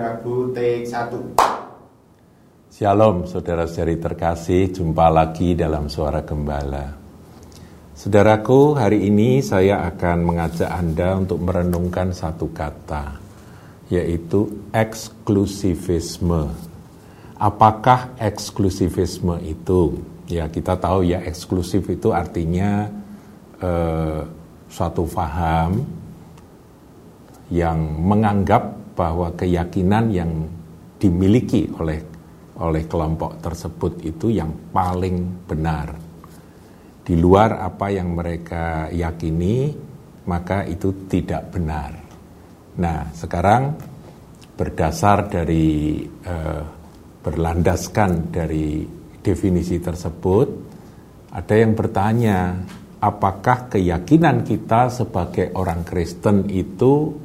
Rabu take 1 Shalom saudara-saudari terkasih, jumpa lagi dalam Suara Gembala. Saudaraku, hari ini saya akan mengajak Anda untuk merenungkan satu kata, yaitu eksklusivisme. Apakah eksklusivisme itu? Ya, kita tahu ya eksklusif itu artinya eh, suatu faham yang menganggap bahwa keyakinan yang dimiliki oleh oleh kelompok tersebut itu yang paling benar. Di luar apa yang mereka yakini, maka itu tidak benar. Nah, sekarang berdasar dari eh, berlandaskan dari definisi tersebut, ada yang bertanya, apakah keyakinan kita sebagai orang Kristen itu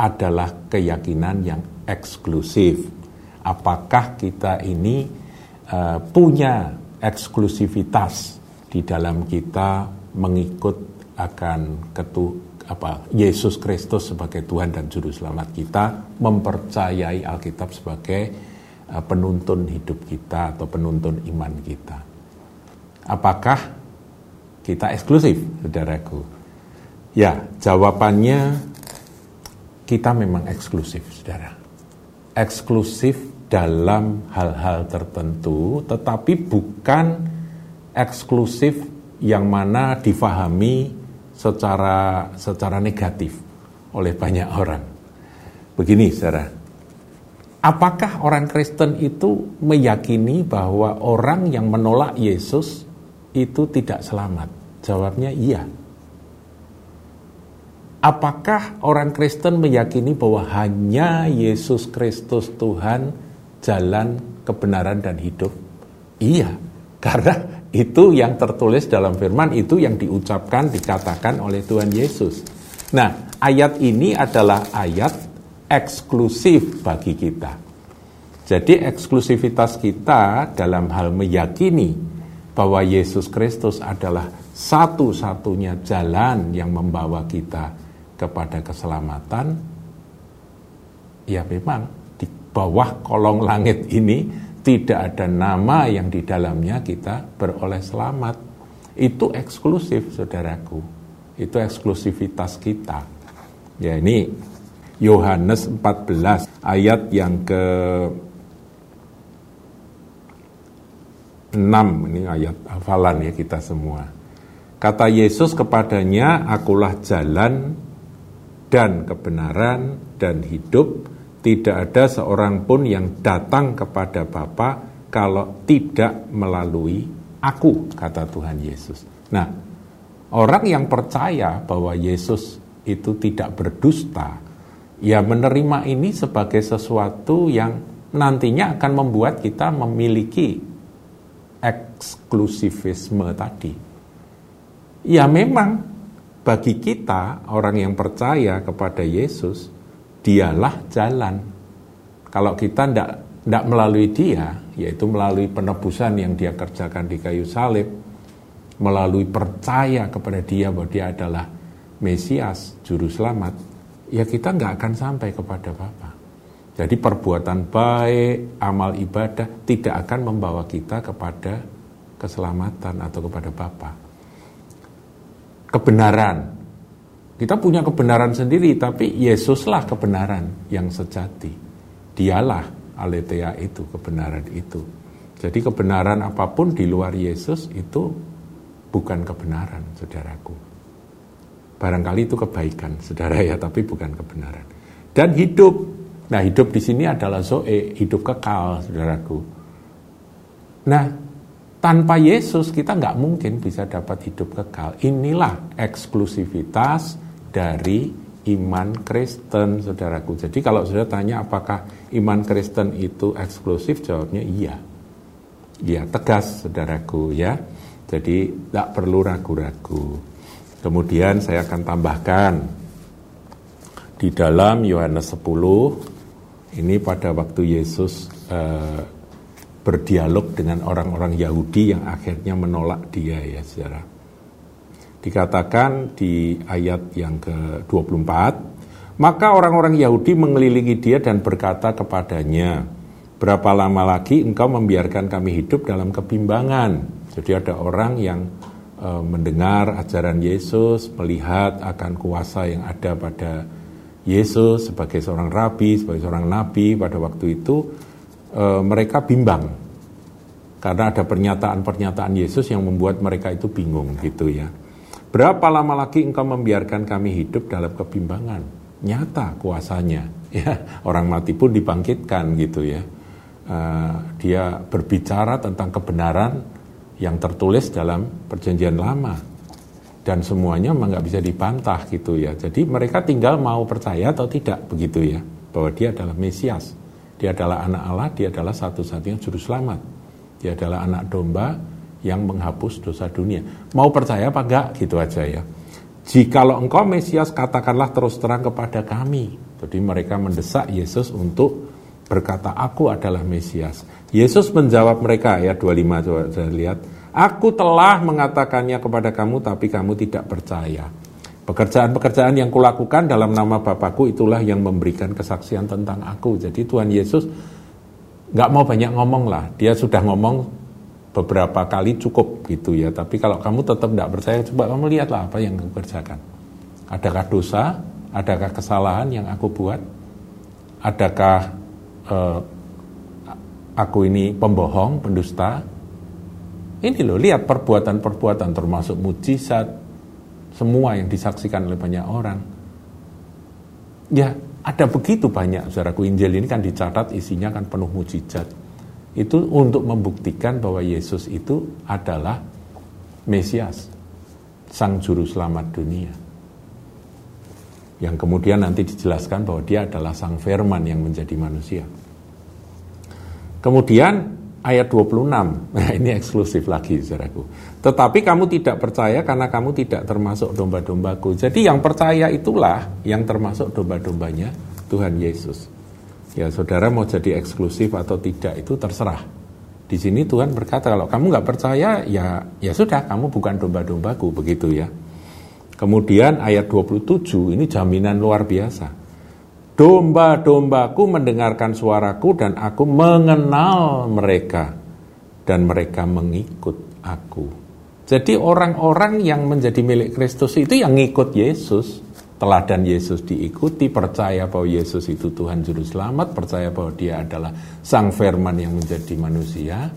adalah keyakinan yang eksklusif? apakah kita ini uh, punya eksklusivitas di dalam kita mengikut akan ketu apa Yesus Kristus sebagai Tuhan dan juru selamat kita mempercayai Alkitab sebagai uh, penuntun hidup kita atau penuntun iman kita. Apakah kita eksklusif, saudaraku? Ya, jawabannya kita memang eksklusif, saudara. Eksklusif dalam hal-hal tertentu, tetapi bukan eksklusif yang mana difahami secara secara negatif oleh banyak orang. Begini, saudara, apakah orang Kristen itu meyakini bahwa orang yang menolak Yesus itu tidak selamat? Jawabnya iya. Apakah orang Kristen meyakini bahwa hanya Yesus Kristus Tuhan jalan kebenaran dan hidup? Iya, karena itu yang tertulis dalam firman itu yang diucapkan dikatakan oleh Tuhan Yesus. Nah, ayat ini adalah ayat eksklusif bagi kita. Jadi eksklusivitas kita dalam hal meyakini bahwa Yesus Kristus adalah satu-satunya jalan yang membawa kita kepada keselamatan, ya memang bawah kolong langit ini tidak ada nama yang di dalamnya kita beroleh selamat. Itu eksklusif, saudaraku. Itu eksklusivitas kita. Ya ini Yohanes 14 ayat yang ke 6 ini ayat hafalan ya kita semua. Kata Yesus kepadanya, akulah jalan dan kebenaran dan hidup tidak ada seorang pun yang datang kepada Bapa kalau tidak melalui aku, kata Tuhan Yesus. Nah, orang yang percaya bahwa Yesus itu tidak berdusta, ya menerima ini sebagai sesuatu yang nantinya akan membuat kita memiliki eksklusivisme tadi. Ya memang bagi kita orang yang percaya kepada Yesus, dialah jalan. Kalau kita tidak tidak melalui dia, yaitu melalui penebusan yang dia kerjakan di kayu salib, melalui percaya kepada dia bahwa dia adalah Mesias, Juru Selamat, ya kita nggak akan sampai kepada Bapa. Jadi perbuatan baik, amal ibadah tidak akan membawa kita kepada keselamatan atau kepada Bapa. Kebenaran kita punya kebenaran sendiri, tapi Yesuslah kebenaran yang sejati. Dialah aletheia itu, kebenaran itu. Jadi kebenaran apa pun di luar Yesus itu bukan kebenaran, saudaraku. Barangkali itu kebaikan, saudara ya, tapi bukan kebenaran. Dan hidup, nah hidup di sini adalah zoe, hidup kekal, saudaraku. Nah, tanpa Yesus kita nggak mungkin bisa dapat hidup kekal. Inilah eksklusivitas dari iman Kristen, saudaraku. Jadi kalau sudah tanya apakah iman Kristen itu eksklusif, jawabnya iya. Iya, tegas, saudaraku ya. Jadi tidak perlu ragu-ragu. Kemudian saya akan tambahkan di dalam Yohanes 10 ini pada waktu Yesus eh, berdialog dengan orang-orang Yahudi yang akhirnya menolak dia ya saudara. Dikatakan di ayat yang ke-24, Maka orang-orang Yahudi mengelilingi dia dan berkata kepadanya, Berapa lama lagi engkau membiarkan kami hidup dalam kebimbangan? Jadi ada orang yang e, mendengar ajaran Yesus, melihat akan kuasa yang ada pada Yesus sebagai seorang rabi, sebagai seorang nabi pada waktu itu, e, mereka bimbang karena ada pernyataan-pernyataan Yesus yang membuat mereka itu bingung gitu ya. Berapa lama lagi engkau membiarkan kami hidup dalam kebimbangan? Nyata kuasanya, ya orang mati pun dibangkitkan gitu ya. Uh, dia berbicara tentang kebenaran yang tertulis dalam perjanjian lama dan semuanya memang nggak bisa dibantah gitu ya. Jadi mereka tinggal mau percaya atau tidak begitu ya bahwa dia adalah Mesias, dia adalah anak Allah, dia adalah satu-satunya juru selamat, dia adalah anak domba yang menghapus dosa dunia. Mau percaya apa enggak gitu aja ya. Jikalau engkau Mesias katakanlah terus terang kepada kami. Jadi mereka mendesak Yesus untuk berkata aku adalah Mesias. Yesus menjawab mereka ayat 25 coba saya lihat. Aku telah mengatakannya kepada kamu tapi kamu tidak percaya. Pekerjaan-pekerjaan yang kulakukan dalam nama Bapakku itulah yang memberikan kesaksian tentang aku. Jadi Tuhan Yesus nggak mau banyak ngomong lah. Dia sudah ngomong beberapa kali cukup gitu ya. Tapi kalau kamu tetap tidak percaya, coba kamu lihatlah apa yang kamu kerjakan. Adakah dosa? Adakah kesalahan yang aku buat? Adakah uh, aku ini pembohong, pendusta. Ini loh, lihat perbuatan-perbuatan termasuk mujizat, semua yang disaksikan oleh banyak orang. Ya, ada begitu banyak, saudaraku. Injil ini kan dicatat isinya kan penuh mujizat. Itu untuk membuktikan bahwa Yesus itu adalah Mesias, Sang Juru Selamat dunia. Yang kemudian nanti dijelaskan bahwa dia adalah Sang Firman yang menjadi manusia. Kemudian ayat 26, nah ini eksklusif lagi saudaraku. Tetapi kamu tidak percaya karena kamu tidak termasuk domba-dombaku. Jadi yang percaya itulah yang termasuk domba-dombanya Tuhan Yesus. Ya saudara mau jadi eksklusif atau tidak itu terserah. Di sini Tuhan berkata kalau kamu nggak percaya ya ya sudah kamu bukan domba-dombaku begitu ya. Kemudian ayat 27 ini jaminan luar biasa. Domba-dombaku mendengarkan suaraku dan aku mengenal mereka dan mereka mengikut aku. Jadi orang-orang yang menjadi milik Kristus itu yang ngikut Yesus. Teladan Yesus diikuti, percaya bahwa Yesus itu Tuhan Juru Selamat, percaya bahwa dia adalah Sang Firman yang menjadi manusia,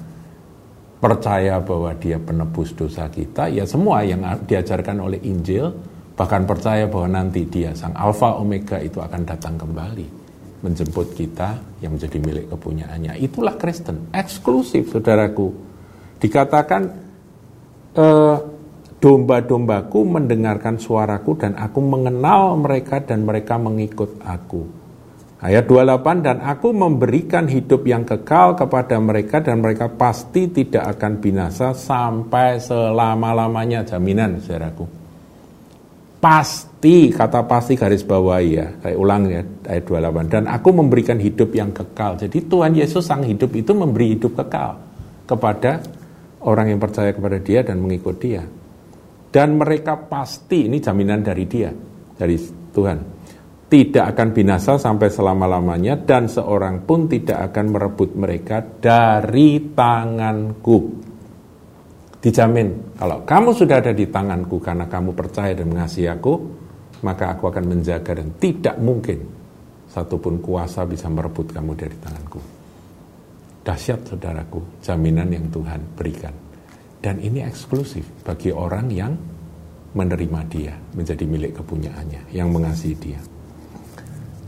percaya bahwa dia penebus dosa kita, ya semua yang diajarkan oleh Injil, bahkan percaya bahwa nanti dia sang alfa omega itu akan datang kembali menjemput kita yang menjadi milik kepunyaannya. Itulah Kristen eksklusif saudaraku. Dikatakan eh, domba-dombaku mendengarkan suaraku dan aku mengenal mereka dan mereka mengikut aku. Ayat 28, dan aku memberikan hidup yang kekal kepada mereka dan mereka pasti tidak akan binasa sampai selama-lamanya. Jaminan saudaraku pasti kata pasti garis bawahi ya saya ulang ya ayat 28 dan aku memberikan hidup yang kekal. Jadi Tuhan Yesus sang hidup itu memberi hidup kekal kepada orang yang percaya kepada dia dan mengikut dia. Dan mereka pasti ini jaminan dari dia dari Tuhan tidak akan binasa sampai selama-lamanya dan seorang pun tidak akan merebut mereka dari tanganku Dijamin, kalau kamu sudah ada di tanganku karena kamu percaya dan mengasihi aku, maka aku akan menjaga dan tidak mungkin satupun kuasa bisa merebut kamu dari tanganku. Dahsyat saudaraku, jaminan yang Tuhan berikan. Dan ini eksklusif bagi orang yang menerima dia, menjadi milik kepunyaannya, yang mengasihi dia.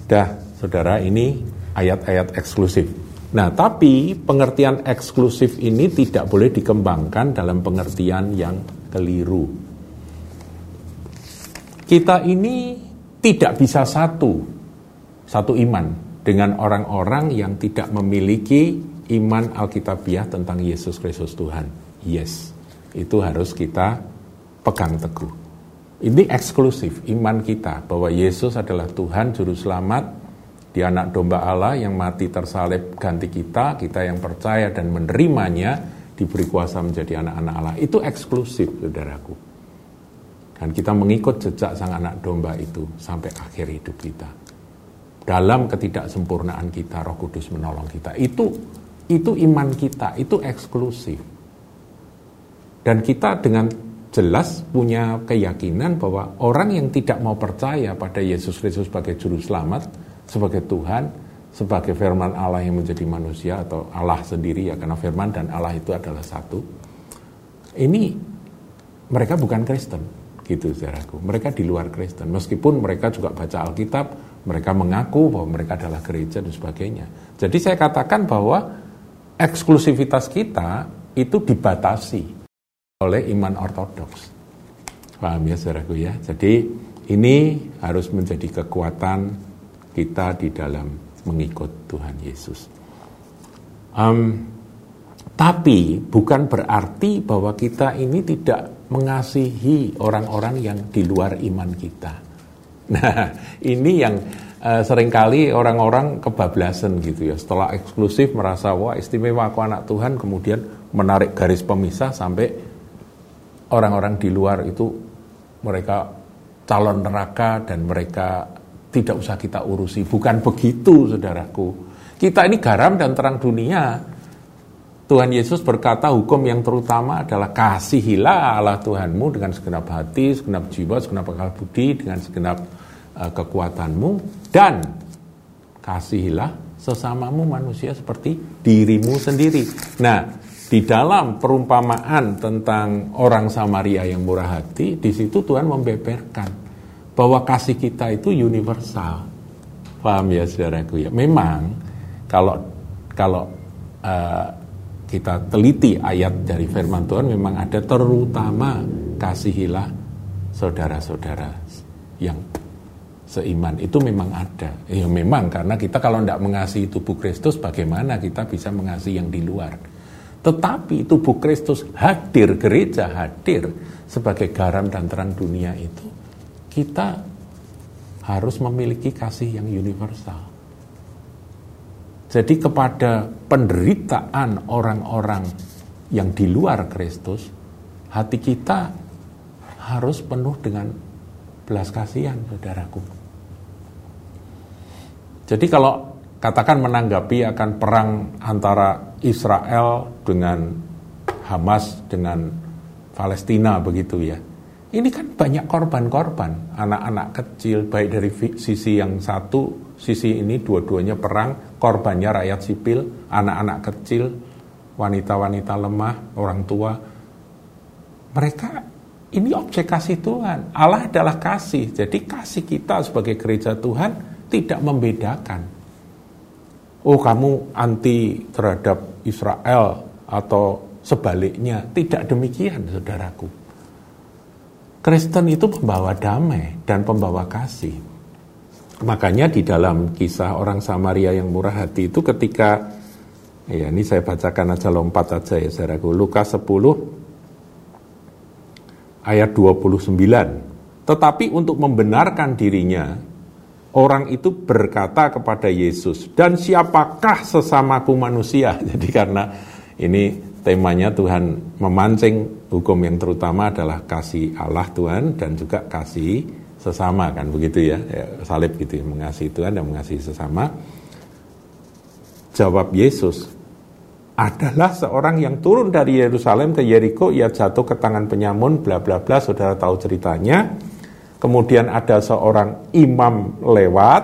Dah, saudara, ini ayat-ayat eksklusif Nah, tapi pengertian eksklusif ini tidak boleh dikembangkan dalam pengertian yang keliru. Kita ini tidak bisa satu, satu iman dengan orang-orang yang tidak memiliki iman Alkitabiah tentang Yesus Kristus Tuhan. Yes, itu harus kita pegang teguh. Ini eksklusif iman kita bahwa Yesus adalah Tuhan Juru Selamat di anak domba Allah yang mati tersalib ganti kita, kita yang percaya dan menerimanya diberi kuasa menjadi anak-anak Allah. Itu eksklusif, saudaraku. Dan kita mengikut jejak sang anak domba itu sampai akhir hidup kita. dalam ketidaksempurnaan kita Roh Kudus menolong kita. Itu itu iman kita, itu eksklusif. Dan kita dengan jelas punya keyakinan bahwa orang yang tidak mau percaya pada Yesus Kristus sebagai juru selamat, sebagai Tuhan, sebagai firman Allah yang menjadi manusia atau Allah sendiri ya karena firman dan Allah itu adalah satu. Ini mereka bukan Kristen gitu saudaraku. Mereka di luar Kristen meskipun mereka juga baca Alkitab, mereka mengaku bahwa mereka adalah gereja dan sebagainya. Jadi saya katakan bahwa eksklusivitas kita itu dibatasi oleh iman ortodoks. Paham ya saudaraku ya? Jadi ini harus menjadi kekuatan kita di dalam mengikut Tuhan Yesus. Um, tapi bukan berarti bahwa kita ini tidak mengasihi orang-orang yang di luar iman kita. Nah, ini yang uh, sering kali orang-orang kebablasan gitu ya. Setelah eksklusif merasa wah istimewa aku anak Tuhan, kemudian menarik garis pemisah sampai orang-orang di luar itu mereka calon neraka dan mereka tidak usah kita urusi. Bukan begitu, saudaraku. Kita ini garam dan terang dunia. Tuhan Yesus berkata hukum yang terutama adalah kasihilah Allah Tuhanmu dengan segenap hati, segenap jiwa, segenap akal budi, dengan segenap uh, kekuatanmu dan kasihilah sesamamu manusia seperti dirimu sendiri. Nah, di dalam perumpamaan tentang orang Samaria yang murah hati, di situ Tuhan membeberkan bahwa kasih kita itu universal. Paham ya saudaraku ya? Memang kalau kalau uh, kita teliti ayat dari firman Tuhan memang ada terutama kasihilah saudara-saudara yang seiman itu memang ada. Ya memang karena kita kalau tidak mengasihi tubuh Kristus bagaimana kita bisa mengasihi yang di luar. Tetapi tubuh Kristus hadir, gereja hadir sebagai garam dan terang dunia itu kita harus memiliki kasih yang universal. Jadi kepada penderitaan orang-orang yang di luar Kristus, hati kita harus penuh dengan belas kasihan, saudaraku. Jadi kalau katakan menanggapi akan perang antara Israel dengan Hamas dengan Palestina begitu ya. Ini kan banyak korban-korban, anak-anak kecil baik dari sisi yang satu sisi ini dua-duanya perang, korbannya rakyat sipil, anak-anak kecil, wanita-wanita lemah, orang tua. Mereka ini objek kasih Tuhan. Allah adalah kasih. Jadi kasih kita sebagai gereja Tuhan tidak membedakan. Oh kamu anti terhadap Israel atau sebaliknya. Tidak demikian saudaraku. Kristen itu pembawa damai dan pembawa kasih. Makanya di dalam kisah orang Samaria yang murah hati itu ketika ya ini saya bacakan aja lompat aja ya saudaraku. Lukas 10 ayat 29. Tetapi untuk membenarkan dirinya orang itu berkata kepada Yesus, "Dan siapakah sesamaku manusia?" Jadi karena ini temanya Tuhan memancing hukum yang terutama adalah kasih Allah Tuhan dan juga kasih sesama kan begitu ya, ya salib gitu ya, mengasihi Tuhan dan mengasihi sesama. Jawab Yesus adalah seorang yang turun dari Yerusalem ke Yeriko ia jatuh ke tangan penyamun bla bla bla saudara tahu ceritanya. Kemudian ada seorang imam lewat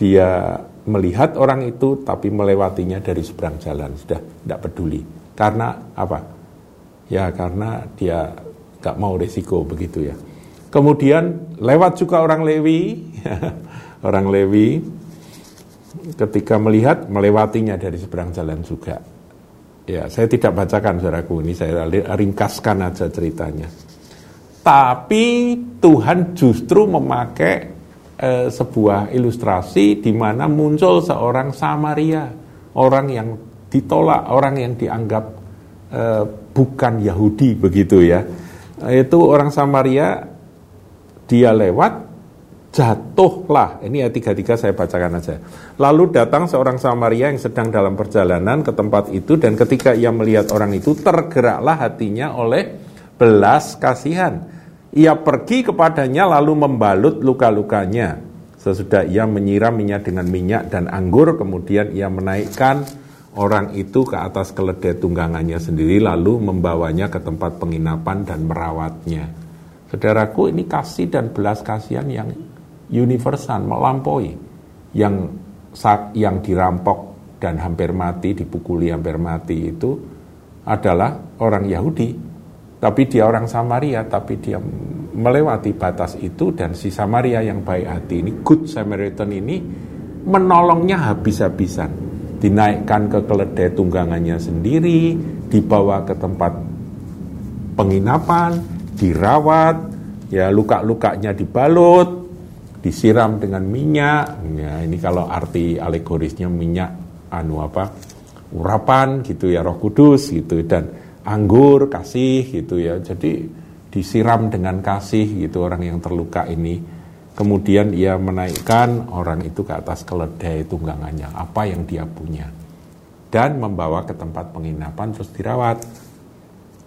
dia melihat orang itu tapi melewatinya dari seberang jalan. Sudah tidak peduli. Karena apa? Ya karena dia gak mau resiko begitu ya. Kemudian lewat juga orang Lewi, orang Lewi ketika melihat melewatinya dari seberang jalan juga. Ya, saya tidak bacakan saudaraku. Ini, saya ringkaskan aja ceritanya. Tapi Tuhan justru memakai eh, sebuah ilustrasi di mana muncul seorang Samaria, orang yang ditolak, orang yang dianggap eh, bukan Yahudi begitu ya. Itu orang Samaria dia lewat, jatuhlah. Ini ayat 33 saya bacakan aja. Lalu datang seorang Samaria yang sedang dalam perjalanan ke tempat itu dan ketika ia melihat orang itu tergeraklah hatinya oleh belas kasihan. Ia pergi kepadanya lalu membalut luka-lukanya. Sesudah ia menyiraminya dengan minyak dan anggur, kemudian ia menaikkan orang itu ke atas keledai tunggangannya sendiri, lalu membawanya ke tempat penginapan dan merawatnya. Saudaraku, ini kasih dan belas kasihan yang universal, melampaui, yang yang dirampok dan hampir mati, dipukuli hampir mati itu adalah orang Yahudi, tapi dia orang Samaria, tapi dia melewati batas itu dan si Samaria yang baik hati ini, Good Samaritan ini menolongnya habis-habisan. Dinaikkan ke keledai tunggangannya sendiri, dibawa ke tempat penginapan, dirawat, ya luka-lukanya dibalut, disiram dengan minyak. Ya, ini kalau arti alegorisnya minyak anu apa? urapan gitu ya Roh Kudus gitu dan anggur kasih gitu ya. Jadi disiram dengan kasih gitu orang yang terluka ini. Kemudian ia menaikkan orang itu ke atas keledai tunggangannya, apa yang dia punya. Dan membawa ke tempat penginapan terus dirawat.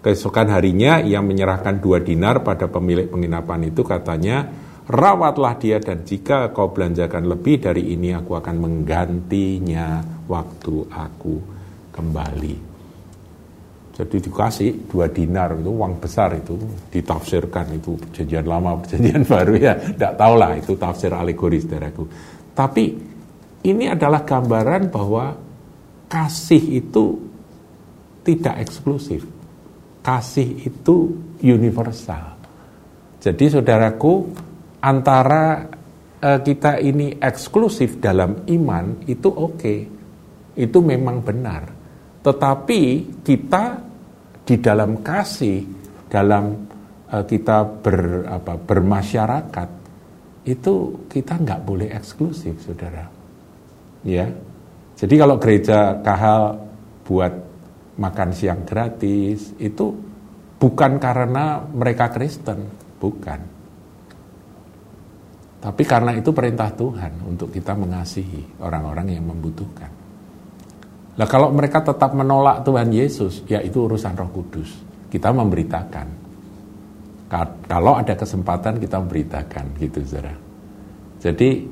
Keesokan harinya ia menyerahkan dua dinar pada pemilik penginapan itu katanya, rawatlah dia dan jika kau belanjakan lebih dari ini aku akan menggantinya waktu aku kembali. Jadi dikasih dua dinar itu uang besar itu ditafsirkan itu perjanjian lama perjanjian baru ya tidak tahu lah itu tafsir alegoris saudaraku. Tapi ini adalah gambaran bahwa kasih itu tidak eksklusif. Kasih itu universal. Jadi saudaraku antara uh, kita ini eksklusif dalam iman itu oke. Okay. Itu memang benar. Tetapi kita di dalam kasih, dalam uh, kita ber, apa, bermasyarakat, itu kita nggak boleh eksklusif, saudara. Ya, jadi kalau gereja kahal buat makan siang gratis itu bukan karena mereka Kristen, bukan. Tapi karena itu perintah Tuhan untuk kita mengasihi orang-orang yang membutuhkan. Nah kalau mereka tetap menolak Tuhan Yesus, ya itu urusan roh kudus. Kita memberitakan. Kalau ada kesempatan kita memberitakan gitu saudara. Jadi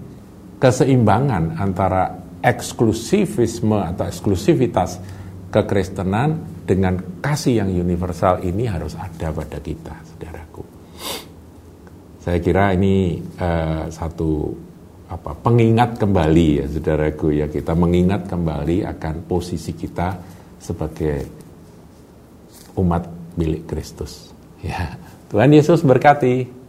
keseimbangan antara eksklusivisme atau eksklusivitas kekristenan dengan kasih yang universal ini harus ada pada kita, saudaraku. Saya kira ini uh, satu apa pengingat kembali ya saudaraku ya. Kita mengingat kembali akan posisi kita sebagai umat milik Kristus. Ya Tuhan Yesus berkati